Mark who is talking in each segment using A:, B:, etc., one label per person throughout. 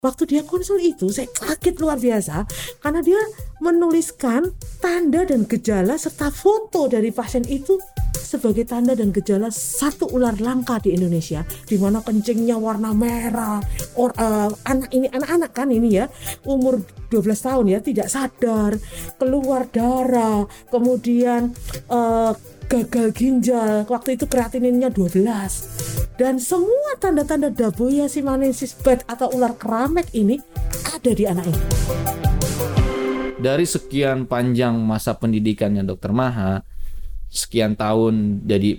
A: waktu dia konsul itu saya kaget luar biasa. Karena dia menuliskan tanda dan gejala serta foto dari pasien itu sebagai tanda dan gejala satu ular langka di Indonesia. Di mana kencingnya warna merah. Or, uh, anak ini anak-anak kan ini ya. Umur 12 tahun ya tidak sadar. Keluar darah. Kemudian uh, gagal ginjal. Waktu itu kreatininnya 12 dan semua tanda-tanda daboya simanensis bed atau ular keramek ini ada di anak ini.
B: Dari sekian panjang masa pendidikannya dokter Maha sekian tahun jadi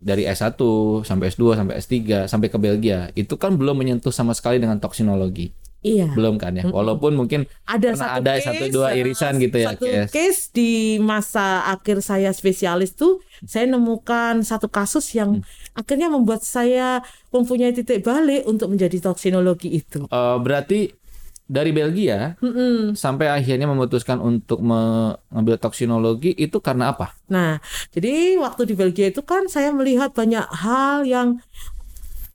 B: dari S1 sampai S2 sampai S3 sampai ke Belgia itu kan belum menyentuh sama sekali dengan toksinologi
A: Iya.
B: Belum kan ya. Walaupun mungkin
A: ada satu
B: ada
A: case,
B: satu dua irisan gitu ya.
A: Satu case. di masa akhir saya spesialis tuh saya nemukan satu kasus yang hmm. akhirnya membuat saya mempunyai titik balik untuk menjadi toksinologi itu.
B: Uh, berarti dari Belgia mm sampai akhirnya memutuskan untuk mengambil toksinologi itu karena apa?
A: Nah, jadi waktu di Belgia itu kan saya melihat banyak hal yang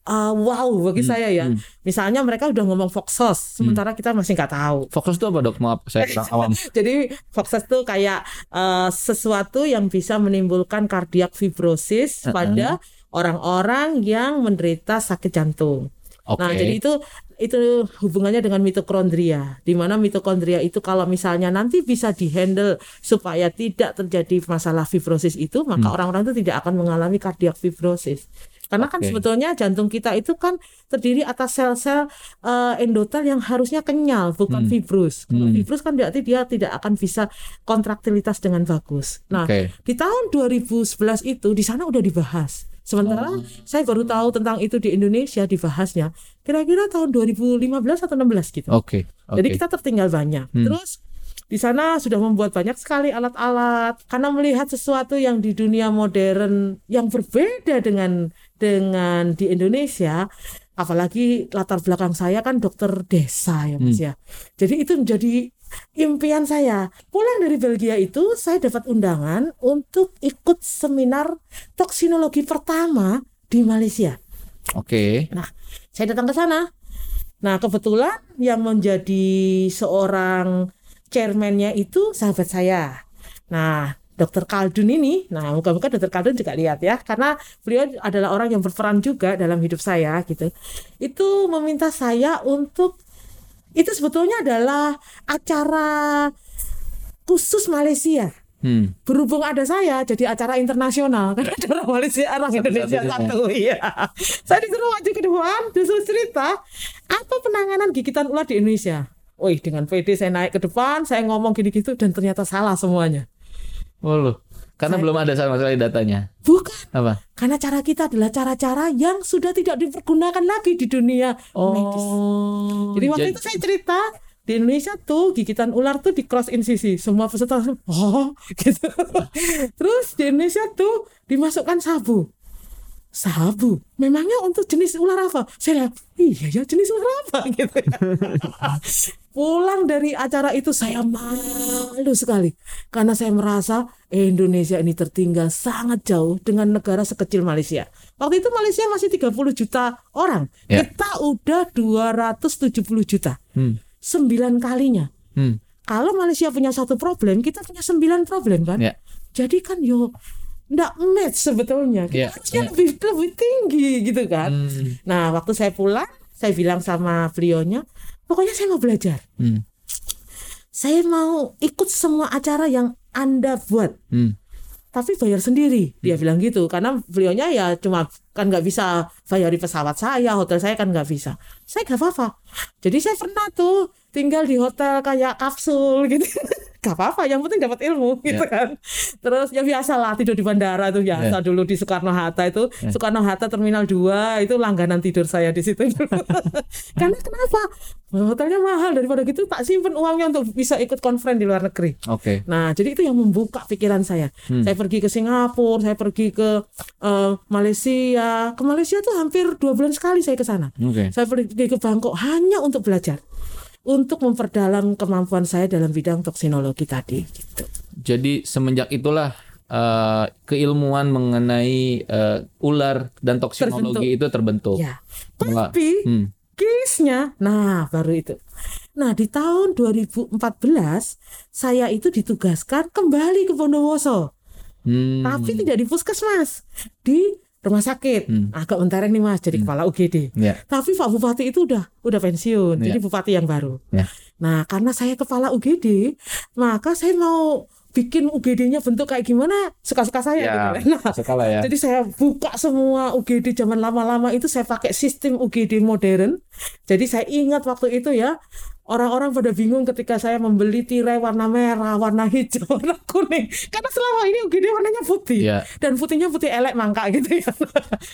A: uh, wow bagi hmm, saya ya. Hmm. Misalnya mereka udah ngomong Foxos, sementara hmm. kita masih nggak tahu.
B: Foxos itu apa dok? Maaf saya kurang awam.
A: Jadi Foxos itu kayak uh, sesuatu yang bisa menimbulkan kardiak fibrosis uh -uh. pada orang-orang yang menderita sakit jantung. Okay. Nah, jadi itu itu hubungannya dengan mitokondria. Di mana mitokondria itu kalau misalnya nanti bisa dihandle supaya tidak terjadi masalah fibrosis itu, maka orang-orang hmm. itu tidak akan mengalami kardiak fibrosis. Karena okay. kan sebetulnya jantung kita itu kan terdiri atas sel-sel uh, endotel yang harusnya kenyal, bukan hmm. fibrus. Kalau hmm. fibrus kan berarti dia tidak akan bisa kontraktilitas dengan bagus. Nah, okay. di tahun 2011 itu di sana udah dibahas. Sementara oh. saya baru tahu tentang itu di Indonesia dibahasnya kira-kira tahun 2015 atau 16 gitu.
B: Oke. Okay. Okay.
A: Jadi kita tertinggal banyak. Hmm. Terus di sana sudah membuat banyak sekali alat-alat karena melihat sesuatu yang di dunia modern yang berbeda dengan dengan di Indonesia apalagi latar belakang saya kan dokter desa ya Mas hmm. ya. Jadi itu menjadi impian saya. Pulang dari Belgia itu saya dapat undangan untuk ikut seminar toksinologi pertama di Malaysia.
B: Oke. Okay.
A: Nah, saya datang ke sana. Nah, kebetulan yang menjadi seorang chairman-nya itu sahabat saya. Nah, Dokter Kaldun ini, nah moga-moga Dokter Kaldun juga lihat ya, karena beliau adalah orang yang berperan juga dalam hidup saya gitu. Itu meminta saya untuk itu sebetulnya adalah acara khusus Malaysia. Hmm. Berhubung ada saya jadi acara internasional kan ada orang Malaysia orang Indonesia satu iya. Saya disuruh maju ke depan disuruh cerita apa penanganan gigitan ular di Indonesia. Wih dengan PD saya naik ke depan saya ngomong gini gitu dan ternyata salah semuanya.
B: Oh loh. Karena saya, belum ada sama sekali datanya.
A: Bukan.
B: Apa?
A: Karena cara kita adalah cara-cara yang sudah tidak dipergunakan lagi di dunia oh, medis. Jadi waktu itu saya cerita di Indonesia tuh gigitan ular tuh di cross incisi semua peserta oh gitu terus di Indonesia tuh dimasukkan sabu sabu memangnya untuk jenis ular apa saya iya ya jenis ular apa gitu ya. pulang dari acara itu saya malu sekali karena saya merasa Indonesia ini tertinggal sangat jauh dengan negara sekecil Malaysia waktu itu Malaysia masih 30 juta orang yeah. kita udah 270 juta hmm. sembilan kalinya hmm. kalau Malaysia punya satu problem kita punya sembilan problem kan yeah. jadi kan yo nggak match sebetulnya kita yeah, harusnya yeah. lebih lebih tinggi gitu kan hmm. nah waktu saya pulang saya bilang sama beliaunya pokoknya saya mau belajar hmm. saya mau ikut semua acara yang anda buat hmm. tapi bayar sendiri dia hmm. bilang gitu karena beliaunya ya cuma kan nggak bisa bayar di pesawat saya hotel saya kan nggak bisa saya nggak apa-apa jadi saya pernah tuh tinggal di hotel kayak kapsul gitu gak apa-apa yang penting dapat ilmu yeah. gitu kan terus ya biasa lah tidur di bandara tuh biasa yeah. dulu di Soekarno Hatta itu yeah. Soekarno Hatta Terminal 2 itu langganan tidur saya di situ karena kenapa hotelnya mahal daripada gitu tak simpen uangnya untuk bisa ikut konferen di luar negeri
B: oke okay.
A: nah jadi itu yang membuka pikiran saya hmm. saya pergi ke Singapura saya pergi ke uh, Malaysia ke Malaysia tuh hampir dua bulan sekali saya ke sana okay. saya pergi ke Bangkok hanya untuk belajar untuk memperdalam kemampuan saya dalam bidang toksinologi tadi gitu.
B: Jadi semenjak itulah uh, keilmuan mengenai uh, ular dan toksinologi terbentuk. itu terbentuk.
A: Ya. Tapi hmm. case-nya. Nah, baru itu. Nah, di tahun 2014 saya itu ditugaskan kembali ke Bondowoso.
B: Hmm.
A: Tapi tidak di puskesmas, di rumah sakit.
B: Hmm.
A: Agak mentereng nih Mas, jadi kepala UGD.
B: Ya.
A: Tapi Pak Bupati itu udah udah pensiun,
B: Ya.
A: jadi bupati yang baru.
B: Ya.
A: Nah, karena saya kepala UGD, maka saya mau bikin UGD-nya bentuk kayak gimana suka-suka saya
B: Ya,
A: gitu. Nah,
B: sekala ya.
A: jadi saya buka semua UGD zaman lama-lama itu saya pakai sistem UGD modern. Jadi saya ingat waktu itu ya orang-orang pada bingung ketika saya membeli tirai warna merah, warna hijau, warna kuning. Karena selama ini UGD warnanya putih.
B: Iya.
A: Dan putihnya putih elek mangka gitu ya.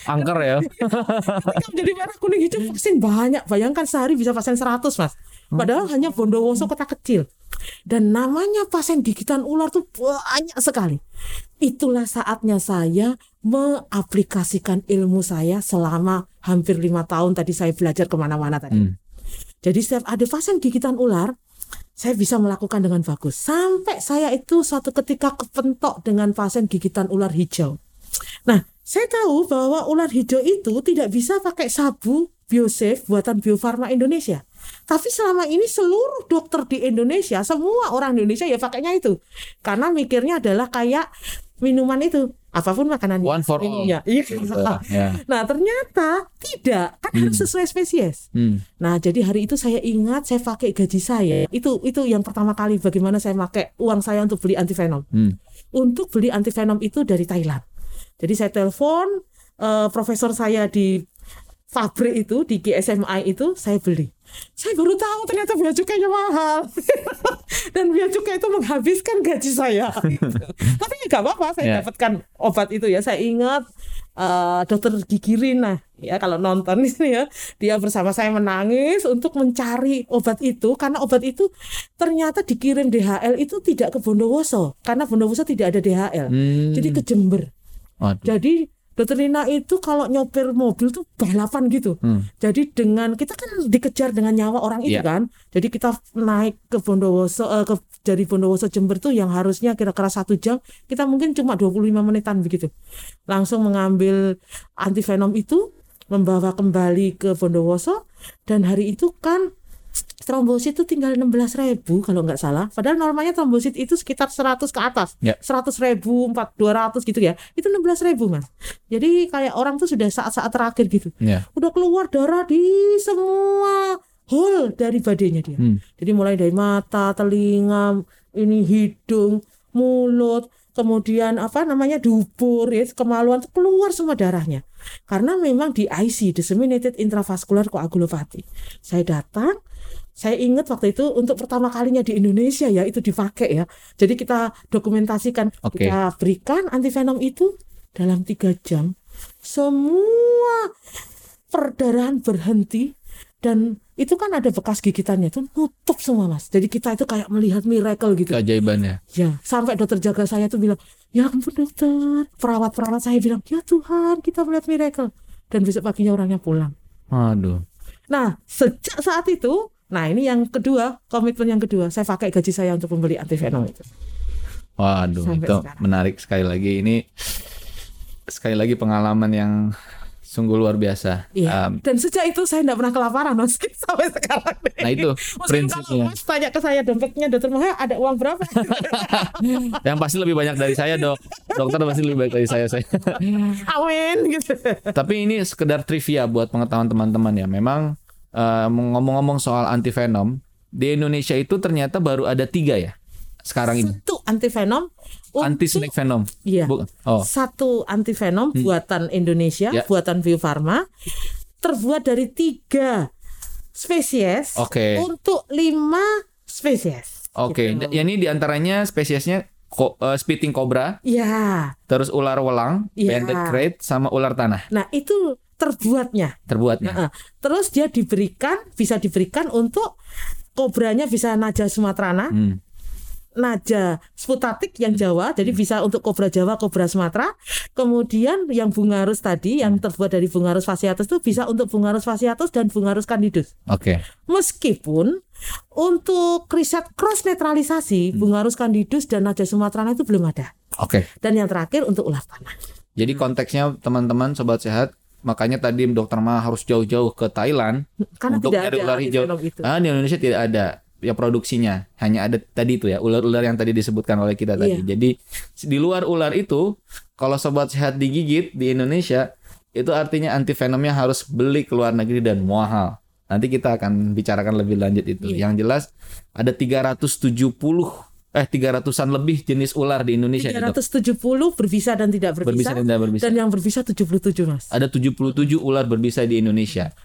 B: Angker ya.
A: Ketika menjadi merah kuning hijau vaksin banyak. Bayangkan sehari bisa vaksin 100 mas. Padahal hanya Bondowoso kota kecil. Dan namanya pasien gigitan ular tuh banyak sekali. Itulah saatnya saya mengaplikasikan ilmu saya selama hampir lima tahun tadi saya belajar ke mana-mana tadi.
B: Hmm.
A: Jadi setiap ada pasien gigitan ular, saya bisa melakukan dengan bagus. Sampai saya itu suatu ketika kepentok dengan pasien gigitan ular hijau. Nah, saya tahu bahwa ular hijau itu tidak bisa pakai sabu biosafe buatan Bio Farma Indonesia. Tapi selama ini seluruh dokter di Indonesia, semua orang Indonesia ya pakainya itu. Karena mikirnya adalah kayak minuman itu, apa pun makanan
B: One for all.
A: Iya. iya.
B: ya.
A: Nah, ternyata tidak, kan harus sesuai spesies.
B: Hmm.
A: Nah, jadi hari itu saya ingat saya pakai gaji saya. Itu itu yang pertama kali bagaimana saya pakai uang saya untuk beli antivenom.
B: Hmm.
A: Untuk beli antivenom itu dari Thailand. Jadi saya telepon eh, profesor saya di pabrik itu di GSMI itu saya beli. Saya baru tahu ternyata biaya cukainya mahal. Dan biaya cukai itu menghabiskan gaji saya. Tapi ya nggak apa-apa, saya
B: Ya.
A: dapatkan obat itu ya. Saya ingat eh, dokter Gigi Rina ya kalau nonton ini ya, dia bersama saya menangis untuk mencari obat itu karena obat itu ternyata dikirim DHL itu tidak ke Bondowoso karena Bondowoso tidak ada DHL.
B: Hmm.
A: Jadi ke Jember.
B: Waduh.
A: Jadi Dokter Rina itu kalau nyopir mobil tuh balapan gitu.
B: Hmm.
A: Jadi dengan kita kan dikejar dengan nyawa orang itu
B: Iya.
A: kan. Jadi kita naik ke Bondowoso eh, ke dari Bondowoso Jember tuh yang harusnya kira-kira satu jam kita mungkin cuma 25 menitan begitu. Langsung mengambil antivenom itu membawa kembali ke Bondowoso dan hari itu kan trombosit itu tinggal 16.000 ribu kalau nggak salah. Padahal normalnya trombosit itu sekitar 100 ke atas.
B: Ya.
A: 100 ribu, 4, 200 gitu ya. Itu 16.000 ribu mas. Jadi kayak orang tuh sudah saat-saat terakhir gitu.
B: Ya.
A: Udah keluar darah di semua hole dari badannya dia.
B: Hmm.
A: Jadi mulai dari mata, telinga, ini hidung, mulut, kemudian apa namanya dubur, ya, kemaluan keluar semua darahnya. Karena memang di IC, disseminated intravascular coagulopathy. Saya datang, saya ingat waktu itu untuk pertama kalinya di Indonesia ya itu dipakai ya. Jadi kita dokumentasikan,
B: Oke.
A: kita berikan antivenom itu dalam tiga jam. Semua perdarahan berhenti dan itu kan ada bekas gigitannya itu nutup semua mas. Jadi kita itu kayak melihat miracle gitu.
B: Keajaibannya.
A: Ya, sampai dokter jaga saya tuh bilang, ya ampun dokter. Perawat-perawat saya bilang, ya Tuhan kita melihat miracle. Dan besok paginya orangnya pulang.
B: Waduh.
A: Nah, sejak saat itu, nah ini yang kedua, komitmen yang kedua, saya pakai gaji saya untuk membeli antivenom itu.
B: Waduh,
A: Sampai
B: itu
A: sekarang.
B: menarik sekali lagi. Ini sekali lagi pengalaman yang sungguh luar biasa.
A: Iya.
B: Um,
A: Dan sejak itu saya tidak pernah kelaparan, mas, sampai sekarang.
B: nah itu
A: Meskipun
B: prinsipnya.
A: kalau mas tanya ke saya dompetnya dokter Maha ada uang berapa?
B: Yang pasti lebih banyak dari saya dok. Dokter pasti lebih banyak dari saya. saya.
A: Amin gitu.
B: Tapi ini sekedar trivia buat pengetahuan teman-teman ya. Memang eh, ngomong-ngomong soal antivenom di Indonesia itu ternyata baru ada tiga ya sekarang ini.
A: Satu antivenom
B: Anti
A: untuk
B: snake venom.
A: Iya.
B: Bukan. Oh,
A: satu antivenom buatan Indonesia,
B: Ya.
A: buatan Bio Farma, terbuat dari tiga spesies
B: Oke.
A: untuk lima spesies.
B: oke.
A: Gitu.
B: Ya ini di antaranya spesiesnya ko- eh, spitting cobra,
A: Ya,
B: terus ular welang,
A: Iya.
B: banded crate, sama ular tanah
A: nah itu terbuatnya.
B: terbuatnya.
A: Nah, terus dia diberikan, bisa diberikan untuk kobranya bisa naja sumatrana,
B: Hmm.
A: naja sputatik yang Jawa, jadi bisa untuk kobra Jawa, kobra Sumatera. Kemudian yang bungarus tadi, yang terbuat dari bungarus fasciatus itu bisa untuk bungarus fasciatus dan bungarus candidus.
B: Oke.
A: Meskipun untuk riset cross netralisasi bungarus candidus dan naja sumatrana itu belum ada.
B: Oke.
A: Dan yang terakhir untuk ular tanah.
B: Jadi konteksnya teman-teman sobat sehat makanya tadi dokter Ma harus jauh-jauh ke Thailand
A: Karena
B: untuk
A: tidak
B: nyari
A: ada
B: ular hijau.
A: itu.
B: Ah, di Indonesia tidak ada ya produksinya. Hanya ada tadi itu ya, ular-ular yang tadi disebutkan oleh kita tadi.
A: Iya.
B: Jadi di luar ular itu kalau sobat sehat digigit di Indonesia itu artinya antivenomnya harus beli ke luar negeri dan mahal. Nanti kita akan bicarakan lebih lanjut itu.
A: Iya.
B: Yang jelas ada 370 eh 300-an lebih jenis ular di Indonesia nih, Dok.
A: 370 berbisa dan tidak
B: Berbisa
A: berbisa,
B: dan tidak berbisa.
A: dan yang berbisa 77 mas
B: Ada 77 ular berbisa di Indonesia.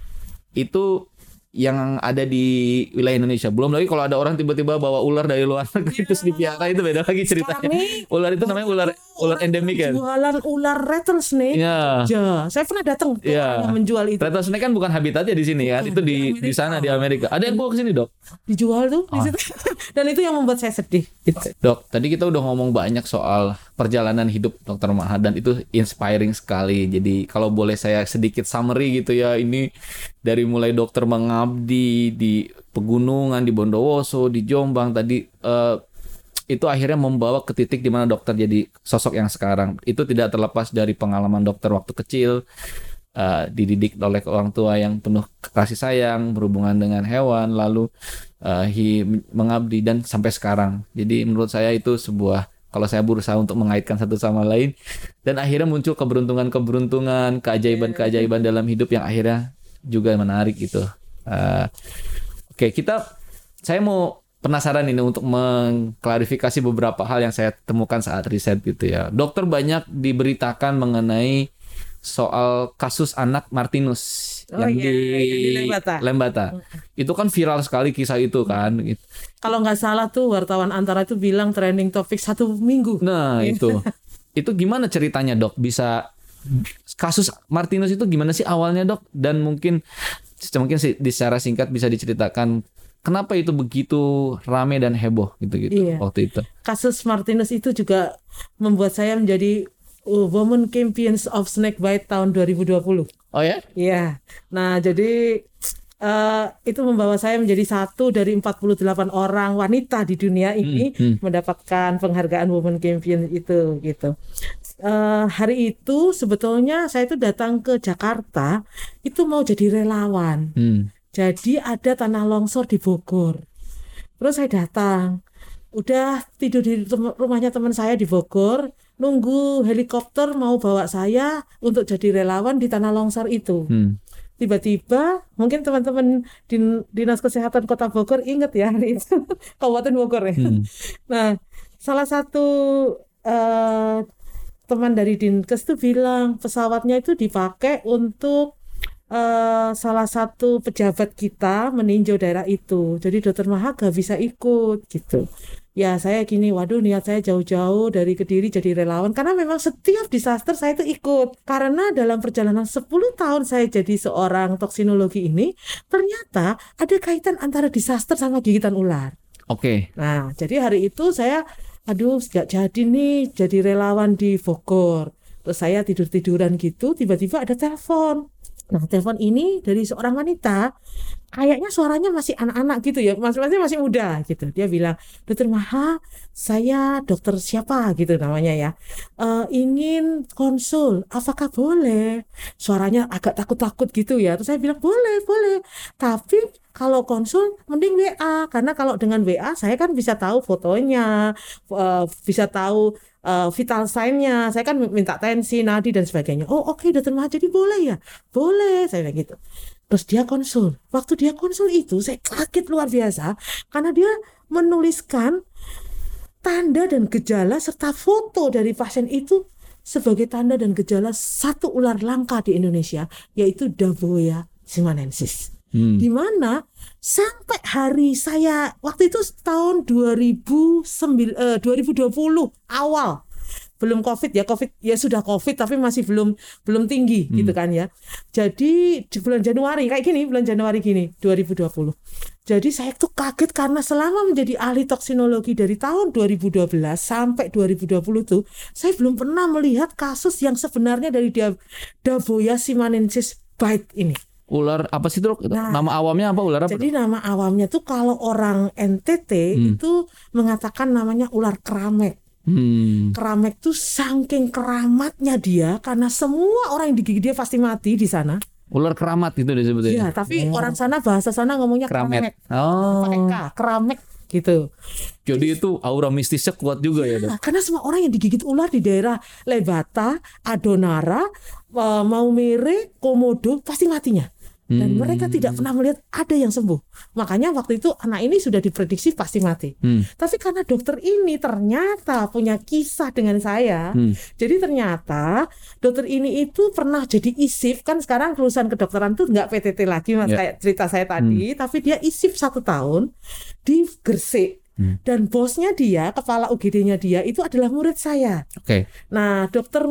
B: Itu yang ada di wilayah Indonesia. Belum lagi kalau ada orang tiba-tiba bawa ular dari luar negeri terus dipelihara itu beda lagi ceritanya.
A: Nih,
B: Ular itu namanya ular ular endemik kan.
A: jualan ular rattlesnake
B: Iya.
A: ya saya pernah datang ke
B: Iya.
A: yang menjual itu
B: Rattlesnake kan bukan habitatnya di sini kan. Itu di di sana di Amerika. Ada yang bawa ke sini, Dok?
A: dijual tuh
B: Ah.
A: di situ dan itu yang membuat saya sedih gitu.
B: Dok, tadi kita udah ngomong banyak soal perjalanan hidup Dokter Maha dan itu inspiring sekali. Jadi kalau boleh saya sedikit summary gitu ya, ini dari mulai dokter mengabdi di pegunungan di Bondowoso, di Jombang tadi eh, itu akhirnya membawa ke titik di mana dokter jadi sosok yang sekarang. Itu tidak terlepas dari pengalaman dokter waktu kecil, eh, dididik oleh orang tua yang penuh kasih sayang, berhubungan dengan hewan, lalu hi- mengabdi dan sampai sekarang. Jadi menurut saya itu sebuah kalau saya berusaha untuk mengaitkan satu sama lain dan akhirnya muncul keberuntungan-keberuntungan, keajaiban-keajaiban dalam hidup yang akhirnya juga menarik gitu. Eh, Oke, kita saya mau penasaran ini untuk mengklarifikasi beberapa hal yang saya temukan saat riset gitu ya. Dokter banyak diberitakan mengenai soal kasus anak Martinus
A: Oh
B: yang,
A: iya,
B: di
A: yang di Lembata.
B: Lembata. Itu kan viral sekali kisah itu kan. gitu.
A: kalau nggak salah tuh wartawan antara itu bilang trending topik satu minggu
B: Nah,
A: Iya.
B: itu. Itu gimana ceritanya, Dok? Bisa kasus Martinus itu gimana sih awalnya, Dok? Dan mungkin mungkin sih di secara singkat bisa diceritakan kenapa itu begitu rame dan heboh gitu-gitu
A: Iya.
B: waktu itu.
A: kasus Martinus itu juga membuat saya menjadi uh, Women Champions of Snakebite tahun 2020
B: Oh ya?
A: Iya. Nah, jadi eh, itu membawa saya menjadi satu dari 48 orang wanita di dunia ini
B: Hmm,
A: mendapatkan penghargaan Women Champion itu gitu. Eh, hari itu sebetulnya saya itu datang ke Jakarta itu mau jadi relawan.
B: Hmm.
A: Jadi ada tanah longsor di Bogor. Terus saya datang. Udah tidur di tem- rumahnya teman saya di Bogor, nunggu helikopter mau bawa saya untuk jadi relawan di tanah longsor itu.
B: Hmm.
A: Tiba-tiba mungkin teman-teman din- Dinas Kesehatan Kota Bogor ingat ya hari itu Kabupaten Bogor ya.
B: Hmm.
A: Nah, salah satu eh, teman dari Dinkes itu bilang pesawatnya itu dipakai untuk eh, salah satu pejabat kita meninjau daerah itu. Jadi Dokter Maha gak bisa ikut gitu. Ya saya gini, waduh niat saya jauh-jauh dari Kediri jadi relawan karena memang setiap disaster saya itu ikut. Karena dalam perjalanan 10 tahun saya jadi seorang toksinologi ini, ternyata ada kaitan antara disaster sama gigitan ular.
B: Oke.
A: Nah, jadi hari itu saya, aduh, nggak jadi nih, jadi relawan di Bogor. Terus saya tidur-tiduran gitu, tiba-tiba ada telepon. Nah, telepon ini dari seorang wanita, kayaknya suaranya masih anak-anak gitu ya, masih masih masih muda gitu. Dia bilang, Dokter Maha, saya dokter siapa gitu namanya ya, "Eh, ingin konsul, apakah boleh? Suaranya agak takut-takut gitu ya. Terus saya bilang boleh, boleh. Tapi kalau konsul mending WA karena kalau dengan WA saya kan bisa tahu fotonya, eh, bisa tahu eh, vital sign-nya. Saya kan minta tensi, nadi dan sebagainya. Oh, oke dokter Maha jadi boleh ya? Boleh, saya bilang gitu. Terus dia konsul. Waktu dia konsul itu saya kaget luar biasa karena dia menuliskan tanda dan gejala serta foto dari pasien itu sebagai tanda dan gejala satu ular langka di Indonesia yaitu Davoya simanensis.
B: Hmm.
A: Di mana sampai hari saya waktu itu tahun 2009 eh, 2020 awal belum covid ya covid ya sudah covid tapi masih belum belum tinggi gitu kan ya jadi di bulan Januari kayak gini bulan Januari gini 2020 jadi saya tuh kaget karena selama menjadi ahli toksinologi dari tahun 2012 sampai 2020 tuh saya belum pernah melihat kasus yang sebenarnya dari dia Davoya simanensis bite ini
B: Ular apa sih, Dok?
A: Nah.
B: Nama awamnya apa ular apa?
A: jadi nama awamnya tuh kalau orang NTT
B: Hmm.
A: itu mengatakan namanya ular keramek
B: Hmm.
A: Keramek tuh saking keramatnya dia karena semua orang yang digigit dia pasti mati di sana.
B: Ular keramat gitu disebutnya.
A: Iya, tapi orang sana bahasa sana ngomongnya
B: Keramet.
A: keramek.
B: Oh.
A: Pakai K, keramek gitu.
B: Jadi itu aura mistisnya kuat juga ya, Dok.
A: Nah, karena semua orang yang digigit ular di daerah Lebata, Adonara, eh, Maumere, Komodo pasti matinya. Dan
B: Hmm.
A: mereka tidak pernah melihat ada yang sembuh. Makanya waktu itu anak ini sudah diprediksi pasti mati.
B: Hmm.
A: Tapi karena dokter ini ternyata punya kisah dengan saya,
B: Hmm.
A: jadi ternyata dokter ini itu pernah jadi isif kan sekarang lulusan kedokteran tuh nggak PTT lagi mas
B: Ya.
A: kayak cerita saya tadi, tapi dia isif satu tahun di Gresik.
B: Hmm.
A: Dan bosnya dia, kepala UGD-nya dia itu adalah murid saya.
B: Oke.
A: Nah, dokter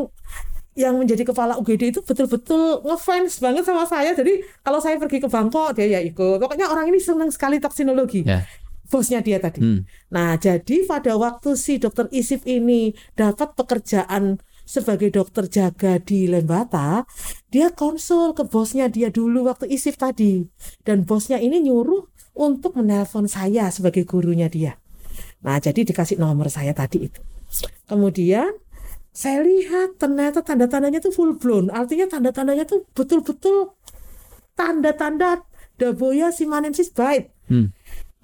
A: yang menjadi kepala UGD itu betul-betul ngefans banget sama saya. Jadi kalau saya pergi ke Bangkok dia ya ikut. Pokoknya orang ini senang sekali toksinologi.
B: Ya.
A: Bosnya dia tadi.
B: Hmm.
A: Nah, jadi pada waktu si dokter Isif ini dapat pekerjaan sebagai dokter jaga di Lembata, dia konsul ke bosnya dia dulu waktu Isif tadi. Dan bosnya ini nyuruh untuk menelpon saya sebagai gurunya dia. Nah, jadi dikasih nomor saya tadi itu. Kemudian saya lihat ternyata tanda-tandanya tuh full blown. Artinya tanda-tandanya tuh betul-betul tanda-tanda Daboya simanensis bite
B: Hmm.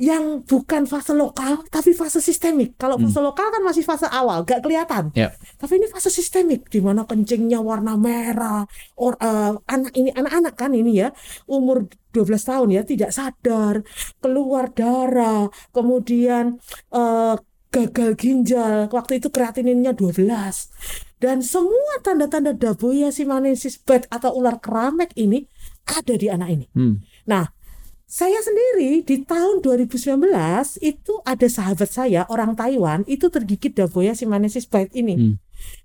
A: yang bukan fase lokal tapi fase sistemik. Kalau fase lokal kan masih fase awal, gak kelihatan.
B: Ya.
A: Tapi ini fase sistemik di mana kencingnya warna merah. Or, eh, anak ini anak-anak kan ini ya, umur 12 tahun ya tidak sadar, keluar darah, kemudian eh, gagal ginjal. Waktu itu kreatininnya 12. Dan semua tanda-tanda Daboya simanensis bite atau ular keramek ini ada di anak ini.
B: Hmm.
A: Nah, saya sendiri di tahun 2019 itu ada sahabat saya orang Taiwan itu tergigit Daboya simanensis bite ini.
B: Hmm.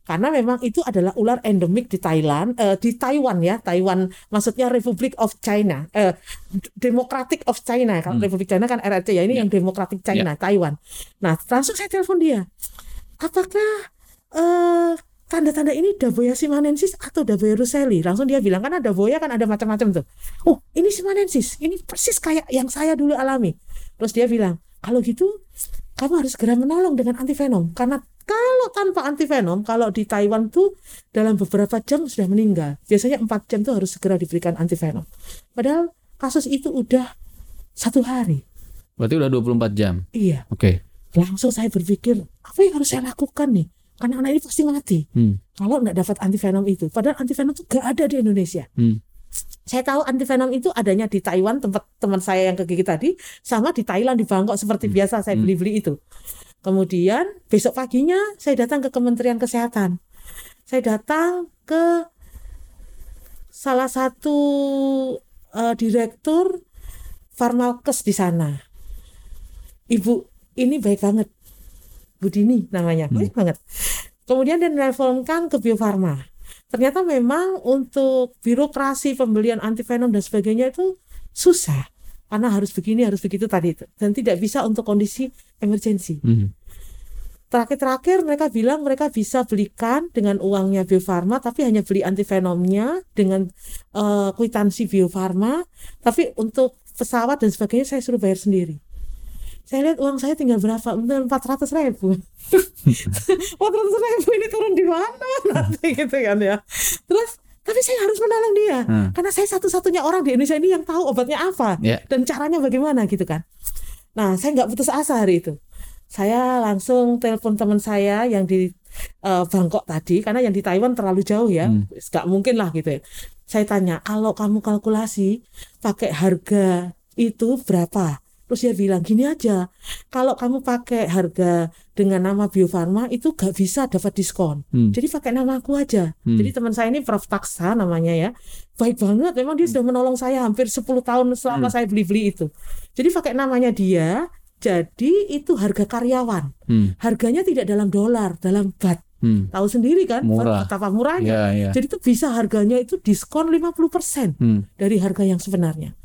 A: Karena memang itu adalah ular endemik di Thailand, eh, di Taiwan ya, Taiwan maksudnya Republic of China, eh, Democratic of China. Kalau
B: Hmm.
A: Republik China kan RRC ya, ini
B: Ya.
A: yang Democratic China, Taiwan. Nah, langsung saya telepon dia. Apakah eh, tanda-tanda ini Daboya simanensis atau Daboya ruseli? Langsung dia bilang kan ada Daboya kan ada macam-macam tuh. Oh, ini simanensis. Ini persis kayak yang saya dulu alami. Terus dia bilang, kalau gitu kamu harus segera menolong dengan antivenom karena kalau tanpa antivenom kalau di Taiwan tuh dalam beberapa jam sudah meninggal. Biasanya 4 jam tuh harus segera diberikan antivenom. Padahal kasus itu udah satu hari.
B: Berarti udah 24 jam.
A: Iya,
B: Oke.
A: langsung saya berpikir apa yang harus saya lakukan nih? Karena anak ini pasti mati
B: Hmm.
A: kalau nggak dapat antivenom itu. Padahal antivenom itu gak ada di Indonesia.
B: Hmm.
A: Saya tahu antivenom itu adanya di Taiwan tempat teman saya yang kegigit tadi, sama di Thailand di Bangkok seperti biasa saya beli-beli itu. Kemudian besok paginya saya datang ke Kementerian Kesehatan. Saya datang ke salah satu eh, direktur Farmalkes di sana. Ibu ini baik banget. Bu Dini namanya, baik banget. Kemudian dia ke Bio Farma. Ternyata memang untuk birokrasi pembelian antivenom dan sebagainya itu susah. Karena harus begini, harus begitu tadi itu. Dan tidak bisa untuk kondisi emergensi.
B: Hmm.
A: Terakhir-terakhir mereka bilang mereka bisa belikan dengan uangnya Bio Farma, tapi hanya beli antivenomnya dengan eh, kwitansi Bio Farma. Tapi untuk pesawat dan sebagainya saya suruh bayar sendiri. Saya lihat uang saya tinggal berapa? Empat ratus ribu. Empat ratus ribu ini turun di mana nanti gitu kan ya. Terus tapi saya harus menolong dia
B: Hmm.
A: karena saya satu-satunya orang di Indonesia ini yang tahu obatnya apa
B: Ya.
A: dan caranya bagaimana gitu kan. Nah, saya nggak putus asa hari itu. Saya langsung telepon teman saya yang di eh, Bangkok tadi, karena yang di Taiwan terlalu jauh ya,
B: Hmm.
A: nggak mungkin lah gitu ya. Saya tanya, kalau kamu kalkulasi pakai harga itu berapa? Terus dia bilang gini aja, kalau kamu pakai harga dengan nama Bio Farma itu gak bisa dapat diskon.
B: Hmm.
A: Jadi pakai nama aku aja.
B: Hmm.
A: Jadi teman saya ini Prof Taksa namanya ya. Baik banget, memang dia sudah menolong saya hampir 10 tahun selama
B: Hmm.
A: saya beli-beli itu. Jadi pakai namanya dia, jadi itu harga karyawan.
B: Hmm.
A: Harganya tidak dalam dolar, dalam bat.
B: Hmm.
A: Tahu sendiri kan
B: Murah.
A: betapa murahnya.
B: Ya, ya.
A: Jadi itu bisa harganya itu diskon 50%
B: Hmm.
A: dari harga yang sebenarnya.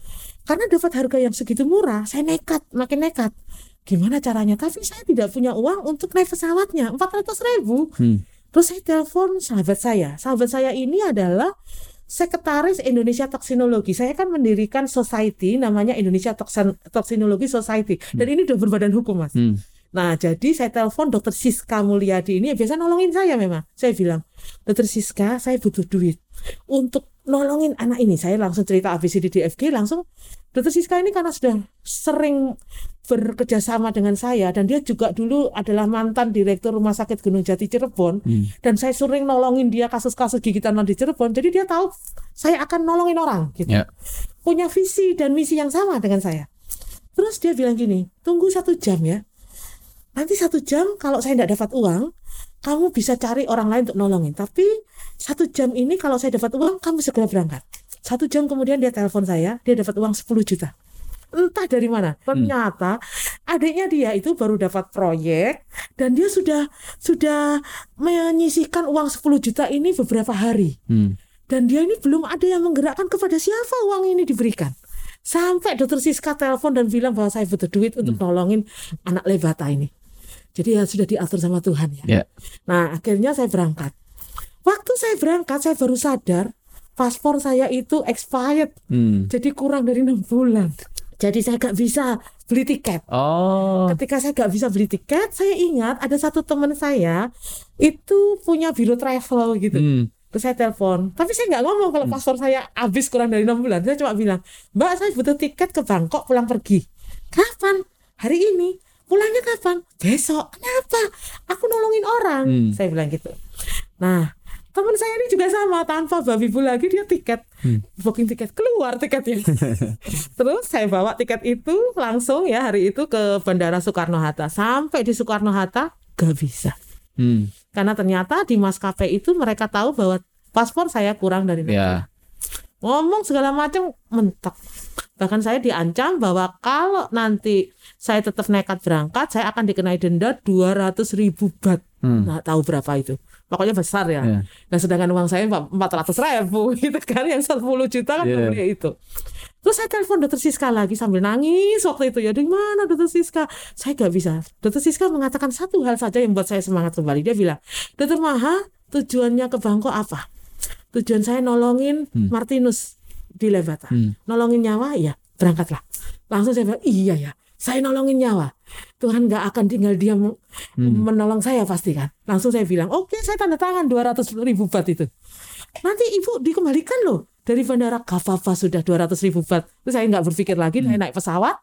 A: Karena dapat harga yang segitu murah, saya nekat, makin nekat. Gimana caranya? Tapi saya tidak punya uang untuk naik pesawatnya, 400 ribu.
B: Hmm.
A: Terus saya telepon sahabat saya. Sahabat saya ini adalah sekretaris Indonesia Toksinologi. Saya kan mendirikan society namanya Indonesia Toksin- Toksinologi Society. Dan ini udah berbadan hukum, Mas.
B: Hmm.
A: Nah, jadi saya telepon dokter Siska Mulyadi ini biasa nolongin saya memang. Saya bilang, dokter Siska, saya butuh duit untuk nolongin anak ini. Saya langsung cerita ABCD DFG langsung. Dokter Siska ini karena sudah sering bekerja sama dengan saya dan dia juga dulu adalah mantan direktur Rumah Sakit Gunung Jati Cirebon
B: Hmm.
A: dan saya sering nolongin dia kasus-kasus gigitan di Cirebon. Jadi dia tahu saya akan nolongin orang gitu.
B: Ya.
A: Punya visi dan misi yang sama dengan saya. Terus dia bilang gini, tunggu satu jam ya. Nanti satu jam kalau saya tidak dapat uang, kamu bisa cari orang lain untuk nolongin. Tapi satu jam ini kalau saya dapat uang, kamu segera berangkat. Satu jam kemudian dia telepon saya, dia dapat uang 10 juta. Entah dari mana. Ternyata adiknya dia itu baru dapat proyek dan dia sudah sudah menyisihkan uang 10 juta ini beberapa hari.
B: Hmm.
A: Dan dia ini belum ada yang menggerakkan kepada siapa uang ini diberikan. Sampai dokter Siska telepon dan bilang bahwa saya butuh duit untuk nolongin anak Levata ini. Jadi ya sudah diatur sama Tuhan ya.
B: Ya.
A: Nah akhirnya saya berangkat. Waktu saya berangkat saya baru sadar paspor saya itu expired.
B: Hmm.
A: Jadi kurang dari enam bulan. Jadi saya gak bisa beli tiket.
B: Oh.
A: Ketika saya gak bisa beli tiket, saya ingat ada satu teman saya itu punya biro travel gitu.
B: Hmm.
A: Terus saya telepon, tapi saya nggak ngomong kalau paspor saya habis kurang dari enam bulan. Saya cuma bilang, Mbak saya butuh tiket ke Bangkok pulang pergi. Kapan? Hari ini. Pulangnya kapan? Besok. Kenapa? Aku nolongin orang.
B: Hmm.
A: Saya bilang gitu. Nah, teman saya ini juga sama tanpa babi bu lagi dia tiket
B: Hmm.
A: booking tiket keluar tiketnya terus saya bawa tiket itu langsung ya hari itu ke bandara Soekarno Hatta sampai di Soekarno Hatta gak bisa
B: Hmm.
A: karena ternyata di maskapai itu mereka tahu bahwa paspor saya kurang dari enam
B: Ya.
A: Ngomong segala macam mentok. Bahkan saya diancam bahwa kalau nanti saya tetap nekat berangkat saya akan dikenai denda 200 ribu bat
B: Hmm.
A: nggak tahu berapa itu. Pokoknya besar ya.
B: Ya.
A: nah sedangkan uang saya 400 ribu gitu kan yang 10 juta kan
B: Iya.
A: beli itu. Terus saya telepon dokter Siska lagi sambil nangis waktu itu. Ya di mana dokter Siska? Saya nggak bisa. Dokter Siska mengatakan satu hal saja yang buat saya semangat kembali. Dia bilang dokter Maha tujuannya ke Bangkok apa tujuan saya nolongin Martinus di Levata.
B: Hmm.
A: nolongin nyawa ya berangkatlah. Langsung saya bilang iya ya saya nolongin nyawa. Tuhan nggak akan tinggal diam menolong saya pasti kan? Langsung saya bilang oke saya tanda tangan 200 ribu bat itu. Nanti ibu dikembalikan loh dari bandara. Gapapa sudah 200 ribu bat terus saya nggak berpikir lagi saya naik pesawat.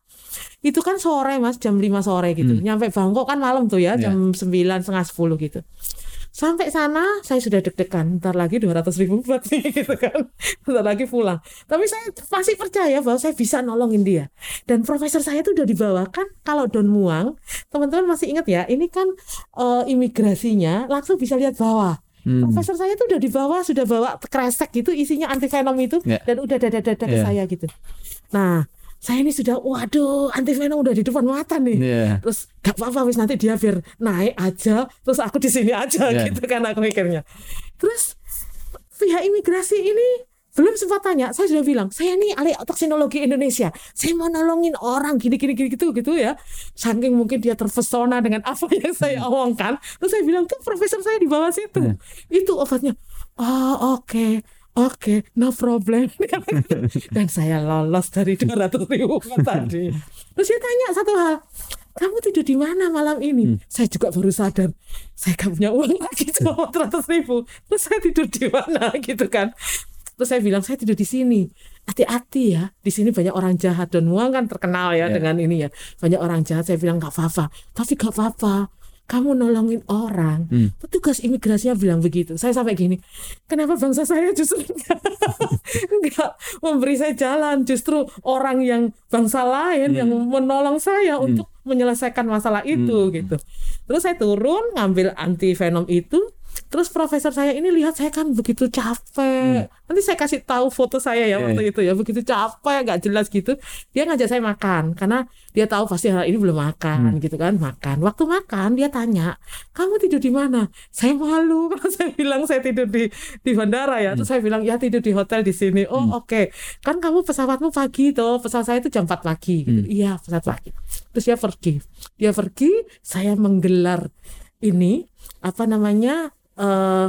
A: Itu kan sore mas jam 5 sore gitu. Nyampe Bangkok kan malam tuh ya jam 9 setengah 10 gitu Sampai sana saya sudah deg-degan, ntar lagi 200 ribu buat nih gitu kan, ntar lagi pulang. Tapi saya masih percaya bahwa saya bisa nolongin dia. Dan profesor saya itu udah dibawakan kalau Don Muang, teman-teman masih ingat ya, ini kan eh, imigrasinya langsung bisa lihat bawah.
B: Hmm.
A: Profesor saya itu udah dibawa, sudah bawa kresek gitu isinya anti venom itu
B: Ya.
A: dan udah dada-dada ke
B: Ya.
A: saya gitu. Nah, saya ini sudah waduh anti venom udah di depan mata nih.
B: Ya.
A: terus gak apa-apa wis nanti dia biar naik aja terus aku di sini aja
B: Ya.
A: gitu kan aku mikirnya. Terus pihak imigrasi ini belum sempat tanya. Saya sudah bilang saya ini ahli toksinologi Indonesia. Saya mau nolongin orang gini gini gini gitu gitu ya. Saking mungkin dia terpesona dengan apa yang saya omongkan. Terus saya bilang tuh profesor saya di bawah situ. Itu obatnya oh oke Oke, no problem. Dan saya lolos dari 200 ribu tadi. Terus dia tanya satu hal, kamu tidur di mana malam ini? Saya juga baru sadar, saya gak punya uang lagi cuma 400 ribu. Terus saya tidur di mana gitu kan? Terus saya bilang saya tidur di sini. Hati-hati ya, di sini banyak orang jahat dan Muang kan terkenal ya
B: Ya.
A: dengan ini ya. Banyak orang jahat. Saya bilang gak apa-apa, tapi gak apa-apa. Kamu nolongin orang.
B: Hmm.
A: Petugas imigrasinya bilang begitu. Saya sampai gini, kenapa bangsa saya justru nggak memberi saya jalan? Justru orang yang bangsa lain yang menolong saya untuk menyelesaikan masalah itu gitu. Terus saya turun ngambil anti venom itu. Terus profesor saya ini lihat saya kan begitu capek. Nanti saya kasih tahu foto saya ya
B: Iya,
A: waktu itu ya begitu capek nggak jelas gitu. Dia ngajak saya makan karena dia tahu pasti hal ini belum makan gitu kan makan. Waktu makan dia tanya kamu tidur di mana? Saya malu kalau saya bilang saya tidur di di bandara ya. Terus saya bilang ya tidur di hotel di sini. Oh oke kan kamu pesawatmu pagi tuh pesawat saya itu jam 4 pagi. Gitu. Iya pesawat pagi. Terus dia pergi. Dia pergi. Saya menggelar ini apa namanya eh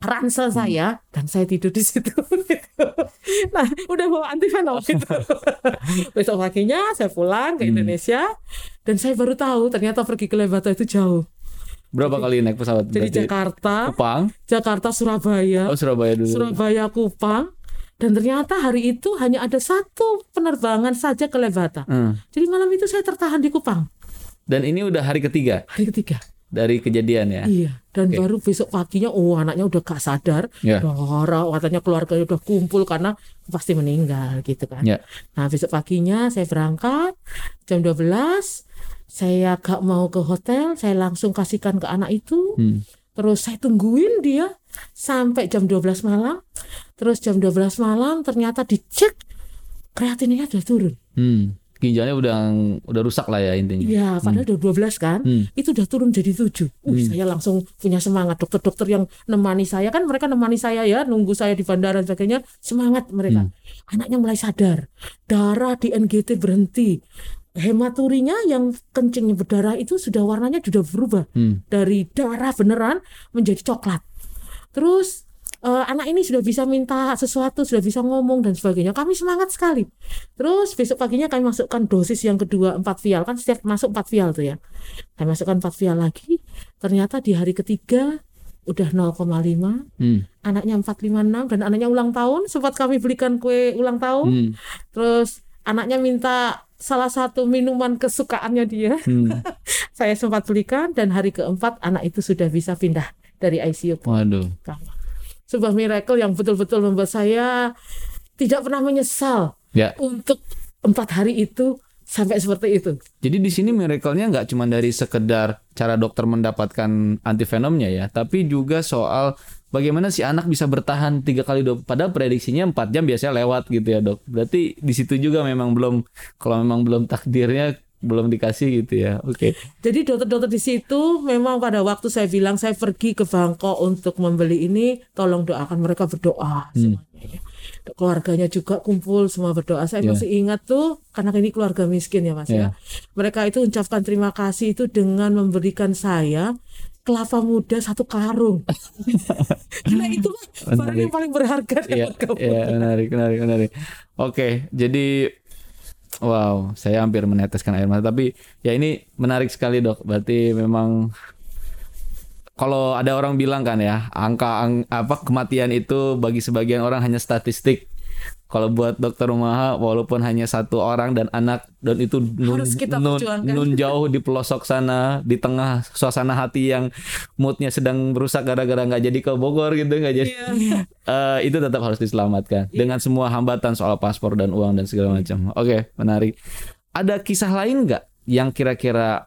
A: ransel saya dan saya tidur di situ. gitu. nah, udah bawa antivenom gitu. Besok paginya saya pulang ke
B: Hmm.
A: Indonesia dan saya baru tahu ternyata pergi ke Lembata itu jauh.
B: Berapa kali naik pesawat?
A: Jadi
B: Berarti
A: Jakarta,
B: Kupang,
A: Jakarta Surabaya,
B: oh Surabaya dulu.
A: Surabaya Kupang dan ternyata hari itu hanya ada satu penerbangan saja ke Lembata.
B: Hmm.
A: Jadi malam itu saya tertahan di Kupang
B: Dan ini udah hari ketiga
A: hari ketiga.
B: Dari kejadian ya.
A: Iya, dan
B: Oke.
A: baru besok paginya, oh anaknya udah gak sadar,
B: Ya.
A: darah, katanya keluarganya udah kumpul karena pasti meninggal gitu kan.
B: Ya.
A: Nah besok paginya saya berangkat jam 12, saya gak mau ke hotel, saya langsung kasihkan ke anak itu,
B: Hmm.
A: terus saya tungguin dia sampai jam 12 malam, terus jam 12 malam ternyata dicek kreatinnya udah turun.
B: Hmm. Ginjalnya udah udah rusak lah ya intinya.
A: Iya, padahal udah 12 kan.
B: Hmm.
A: Itu udah turun jadi 7. Wih, saya langsung punya semangat. Dokter-dokter yang nemani saya kan mereka nemani saya ya, nunggu saya di bandara dan sebagainya. Semangat mereka. Anaknya mulai sadar. Darah di NGT berhenti. Hematurinya yang kencingnya berdarah itu sudah warnanya sudah berubah
B: Hmm.
A: dari darah beneran menjadi coklat. Terus eh, anak ini sudah bisa minta sesuatu, sudah bisa ngomong dan sebagainya. Kami semangat sekali. Terus besok paginya kami masukkan dosis yang kedua 4 vial kan setiap masuk 4 vial tuh ya. Kami masukkan 4 vial lagi. Ternyata di hari ketiga udah 0,5
B: Hmm.
A: anaknya 456 dan anaknya ulang tahun sempat kami belikan kue ulang tahun
B: Hmm.
A: terus anaknya minta salah satu minuman kesukaannya dia
B: Hmm.
A: saya sempat belikan dan hari keempat anak itu sudah bisa pindah dari ICU ke
B: Waduh.
A: kamar. Sebuah miracle yang betul-betul membuat saya tidak pernah menyesal
B: Ya.
A: untuk empat hari itu sampai seperti itu.
B: Jadi di sini miracle-nya nggak cuma dari sekedar cara dokter mendapatkan antivenomnya ya, tapi juga soal bagaimana si anak bisa bertahan tiga kali dua. Padahal prediksinya 4 jam biasanya lewat gitu ya dok. Berarti di situ juga memang belum kalau memang belum takdirnya belum dikasih gitu ya. Oke.
A: Jadi dokter-dokter di situ memang pada waktu saya bilang saya pergi ke Bangkok untuk membeli ini, tolong doakan mereka berdoa semuanya. ya. Keluarganya juga kumpul semua berdoa. Saya
B: Ya.
A: masih ingat tuh karena ini keluarga miskin ya Mas
B: Ya.
A: ya. Mereka itu ucapkan terima kasih itu dengan memberikan saya kelapa muda satu karung. Karena itu barang yang paling berharga
B: Iya,
A: keluarga
B: iya menarik, menarik, menarik. Oke, jadi wow, saya hampir meneteskan air mata. Tapi ya ini menarik sekali dok. Berarti memang kalau ada orang bilang kan ya, angka ang- apa kematian itu bagi sebagian orang hanya statistik. Kalau buat dokter Umaha, walaupun hanya satu orang dan anak dan itu nun,
A: Harus kita
B: nun, nun jauh di pelosok sana, di tengah suasana hati yang moodnya sedang rusak gara-gara nggak jadi ke Bogor gitu, nggak jadi
A: Iya.
B: Eh, itu tetap harus diselamatkan dengan semua hambatan soal paspor dan uang dan segala macam. Oke, menarik. Ada kisah lain nggak yang kira-kira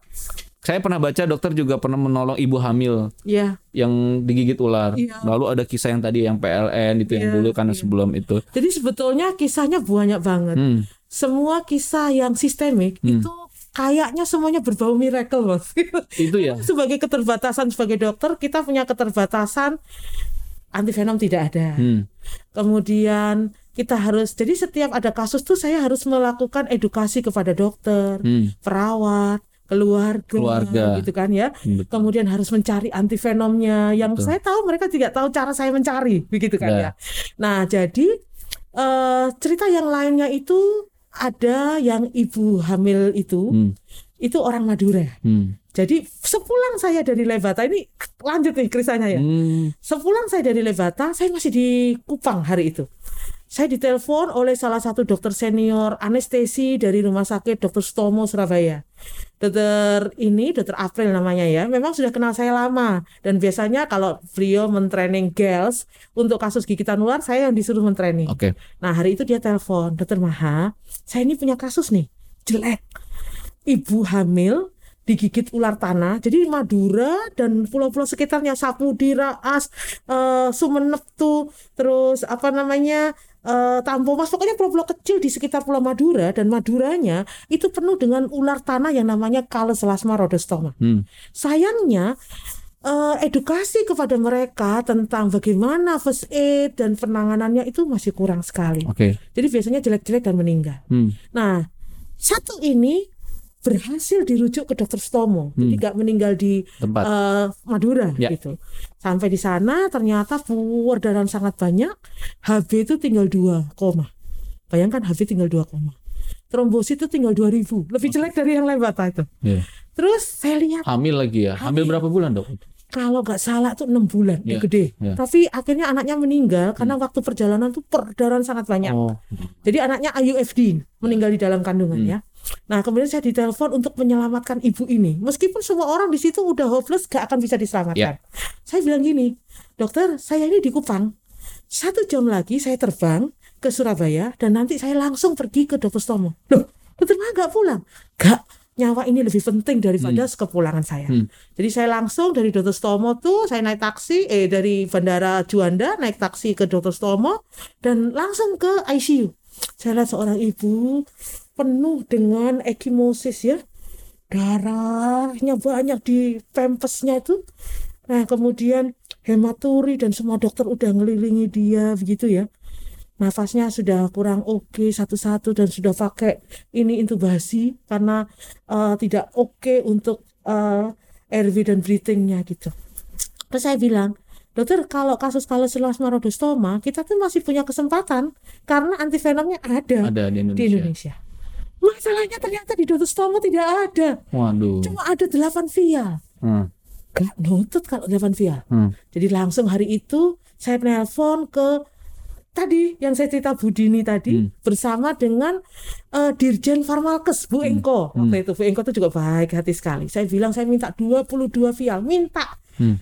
B: saya pernah baca dokter juga pernah menolong ibu hamil
A: Iya.
B: yang digigit ular.
A: Iya.
B: Lalu ada kisah yang tadi yang PLN itu yang
A: Iya,
B: dulu karena
A: iya.
B: sebelum itu.
A: Jadi sebetulnya kisahnya banyak banget.
B: Hmm,
A: semua kisah yang sistemik
B: Hmm.
A: itu kayaknya semuanya berbau miracle bos.
B: itu ya.
A: sebagai keterbatasan sebagai dokter kita punya keterbatasan antivenom tidak ada.
B: Hmm,
A: Kemudian kita harus jadi setiap ada kasus tuh saya harus melakukan edukasi kepada dokter,
B: hmm,
A: perawat, keluarga,
B: Keluarga.
A: gitu kan ya.
B: betul.
A: Kemudian harus mencari antivenomnya yang
B: Betul.
A: saya tahu mereka tidak tahu cara saya mencari begitu kan
B: Ya.
A: ya. Nah, jadi eh, cerita yang lainnya itu ada yang ibu hamil itu
B: Hmm,
A: itu orang Madura.
B: hmm,
A: Jadi sepulang saya dari Levata ini lanjut nih kisahnya ya.
B: hmm,
A: Sepulang saya dari Levata, saya masih di Kupang hari itu. Saya ditelepon oleh salah satu dokter senior anestesi dari Rumah Sakit Dr. Stomo Surabaya. Dokter ini, Dokter April namanya ya, memang sudah kenal saya lama. Dan biasanya kalau beliau mentraining girls untuk kasus gigitan ular, saya yang disuruh mentraining.
B: Oke.
A: Nah hari itu dia telepon, Dokter Maha, saya ini punya kasus nih, jelek. Ibu hamil digigit ular tanah. Jadi Madura dan pulau-pulau sekitarnya Sapudi, Raas, eh, Sumenep tuh, terus apa namanya eh, Tampomas, pokoknya pulau-pulau kecil di sekitar Pulau Madura dan Maduranya itu penuh dengan ular tanah yang namanya Kaleselasma rhodostoma.
B: Hmm,
A: Sayangnya eh, edukasi kepada mereka tentang bagaimana first aid dan penanganannya itu masih kurang sekali.
B: oke.
A: Jadi biasanya jelek-jelek dan meninggal.
B: Hmm,
A: Nah, satu ini berhasil dirujuk ke dokter Stomo, jadi nggak meninggal di
B: Tempat.
A: eh, Madura
B: Ya.
A: gitu. Sampai di sana ternyata perdarahan sangat banyak, HB itu tinggal 2 koma. Bayangkan HB tinggal 2 koma. Trombosit itu tinggal 2000, lebih jelek dari yang lain Bapak itu.
B: Iya.
A: Terus saya lihat
B: Hamil lagi ya. Hamil berapa bulan, Dok?
A: kalau nggak salah tuh enam bulan,
B: Iya,
A: yang gede.
B: iya.
A: Tapi akhirnya anaknya meninggal karena waktu perjalanan tuh perdarahan sangat banyak.
B: Oh.
A: Jadi anaknya IUFD meninggal di dalam kandungan
B: Hmm.
A: ya. Nah kemudian saya ditelepon untuk menyelamatkan ibu ini. Meskipun semua orang di situ udah hopeless gak akan bisa diselamatkan. Saya bilang gini, dokter saya ini di Kupang. Satu jam lagi saya terbang ke Surabaya dan nanti saya langsung pergi ke dokter Stomo. Loh, dokter mah gak pulang? Gak, nyawa ini lebih penting daripada kepulangan saya.
B: Hmm.
A: Jadi saya langsung dari dokter Stomo tuh saya naik taksi, eh dari Bandara Juanda naik taksi ke dokter Stomo dan langsung ke ICU. Saya lihat seorang ibu penuh dengan ekimosis ya darahnya banyak di pempesnya itu nah kemudian hematuri dan semua dokter udah ngelilingi dia begitu ya nafasnya sudah kurang oke satu-satu dan sudah pakai ini intubasi karena eh, tidak oke untuk eh, RV dan breathingnya gitu terus saya bilang dokter kalau kasus kaloselas marodostoma kita tuh masih punya kesempatan karena antivenomnya ada
B: Ada di Indonesia.
A: di Indonesia. Masalahnya ternyata di dokter Stomo tidak ada.
B: Waduh.
A: Cuma ada 8 vial.
B: Hmm.
A: Gak nutut kalau 8 vial.
B: Hmm.
A: Jadi langsung hari itu saya nelpon ke tadi yang saya cerita Bu Dini tadi
B: Hmm.
A: bersama dengan eh, Dirjen Farmalkes Bu Engko.
B: Hmm.
A: Waktu itu Bu Engko itu juga baik hati sekali. Saya bilang saya minta 22 vial, minta.
B: Hmm.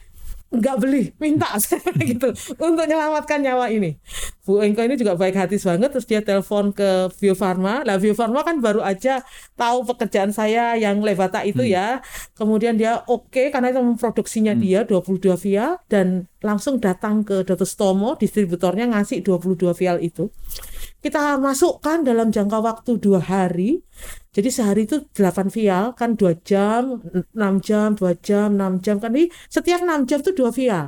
A: Nggak beli, minta gitu untuk menyelamatkan nyawa ini. Bu Engko ini juga baik hati banget terus dia telepon ke Bio Farma. Lah Bio Farma kan baru aja tahu pekerjaan saya yang Levata itu ya. Kemudian dia oke karena itu memproduksinya dia 22 vial dan langsung datang ke Dr. Stomo distributornya ngasih 22 vial itu. Kita masukkan dalam jangka waktu dua hari. Jadi sehari itu 8 vial kan 2 jam, 6 jam, 2 jam, 6 jam kan Jadi setiap 6 jam itu 2 vial.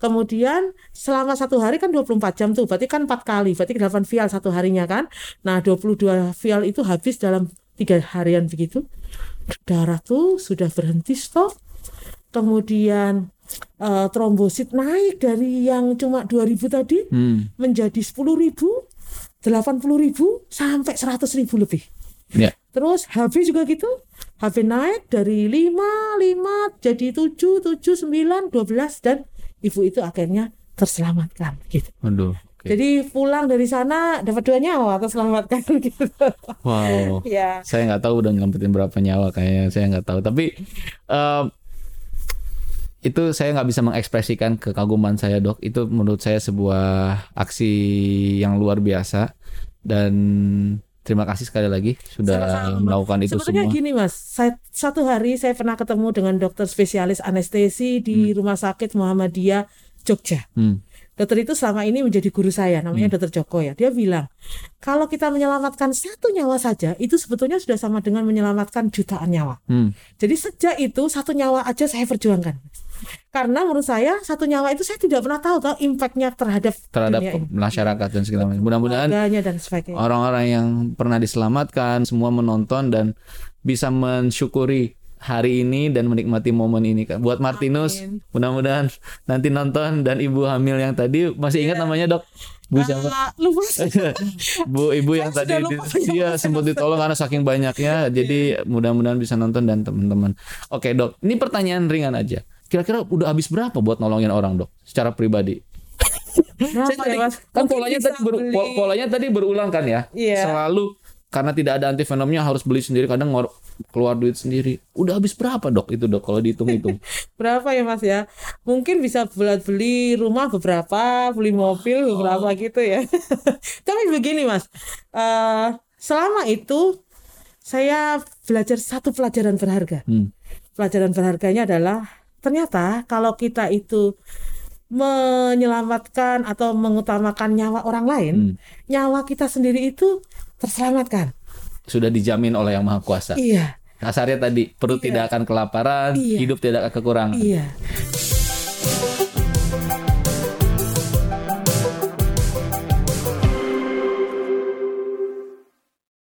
A: Kemudian selama satu hari kan 24 jam tuh, berarti kan 4 kali, berarti 8 vial satu harinya kan. Nah 22 vial itu habis dalam tiga harian begitu. Darah tuh sudah berhenti stop. Kemudian eh, trombosit naik dari yang cuma 2000 tadi
B: Hmm.
A: menjadi 10.000, 80.000 sampai 100.000 lebih.
B: Ya.
A: Terus HB juga gitu. HB naik dari 5, 5 jadi 7, 7, 9, 12 dan ibu itu akhirnya terselamatkan gitu.
B: Waduh. Oke.
A: Jadi pulang dari sana dapat dua nyawa terselamatkan gitu.
B: Wow.
A: ya.
B: Saya nggak tahu udah nyelamatin berapa nyawa kayaknya saya nggak tahu. Tapi em, itu saya nggak bisa mengekspresikan kekaguman saya dok. Itu menurut saya sebuah aksi yang luar biasa dan terima kasih sekali lagi sudah
A: Sama-sama.
B: melakukan itu
A: Sebetulnya
B: semua.
A: gini mas, saya, satu hari saya pernah ketemu dengan dokter spesialis anestesi di Rumah Sakit Muhammadiyah Jogja.
B: Hmm.
A: Dokter itu selama ini menjadi guru saya, namanya Dokter Joko ya. Dia bilang, kalau kita menyelamatkan satu nyawa saja, itu sebetulnya sudah sama dengan menyelamatkan jutaan nyawa.
B: Hmm.
A: Jadi sejak itu satu nyawa aja saya perjuangkan. Karena menurut saya satu nyawa itu saya tidak pernah tahu tahu impactnya terhadap
B: terhadap masyarakat dan segala macam. Mudah-mudahan orang-orang yang pernah diselamatkan semua menonton dan bisa mensyukuri hari ini dan menikmati momen ini kan. Buat Martinus, mudah-mudahan nanti nonton dan ibu hamil yang tadi masih ingat namanya dok? Bu siapa?
A: Lupa.
B: Bu ibu yang tadi di- dia sempat ditolong karena saking banyaknya. Jadi mudah-mudahan bisa nonton dan teman-teman. Oke dok, ini pertanyaan ringan aja. Kira-kira udah habis berapa buat nolongin orang dok? Secara pribadi? Saya tadi-
A: ya, Mas?
B: kan polanya tadi ber- pol- polanya tadi berulang kan ya
A: Iya.
B: selalu karena tidak ada antivenomnya harus beli sendiri kadang ngor- keluar duit sendiri udah habis berapa dok itu dok kalau dihitung-hitung
A: Berapa ya Mas ya? Mungkin bisa buat beli rumah beberapa, beli mobil beberapa gitu ya. Tapi begini Mas, eh selama itu saya belajar satu pelajaran berharga.
B: Hmm.
A: Pelajaran berharganya adalah ternyata kalau kita itu menyelamatkan atau mengutamakan nyawa orang lain,
B: Hmm.
A: nyawa kita sendiri itu terselamatkan.
B: sudah dijamin oleh yang maha kuasa
A: Iya.
B: kasarnya tadi perut
A: Iya.
B: tidak akan kelaparan
A: Iya.
B: hidup tidak akan kekurangan
A: Iya.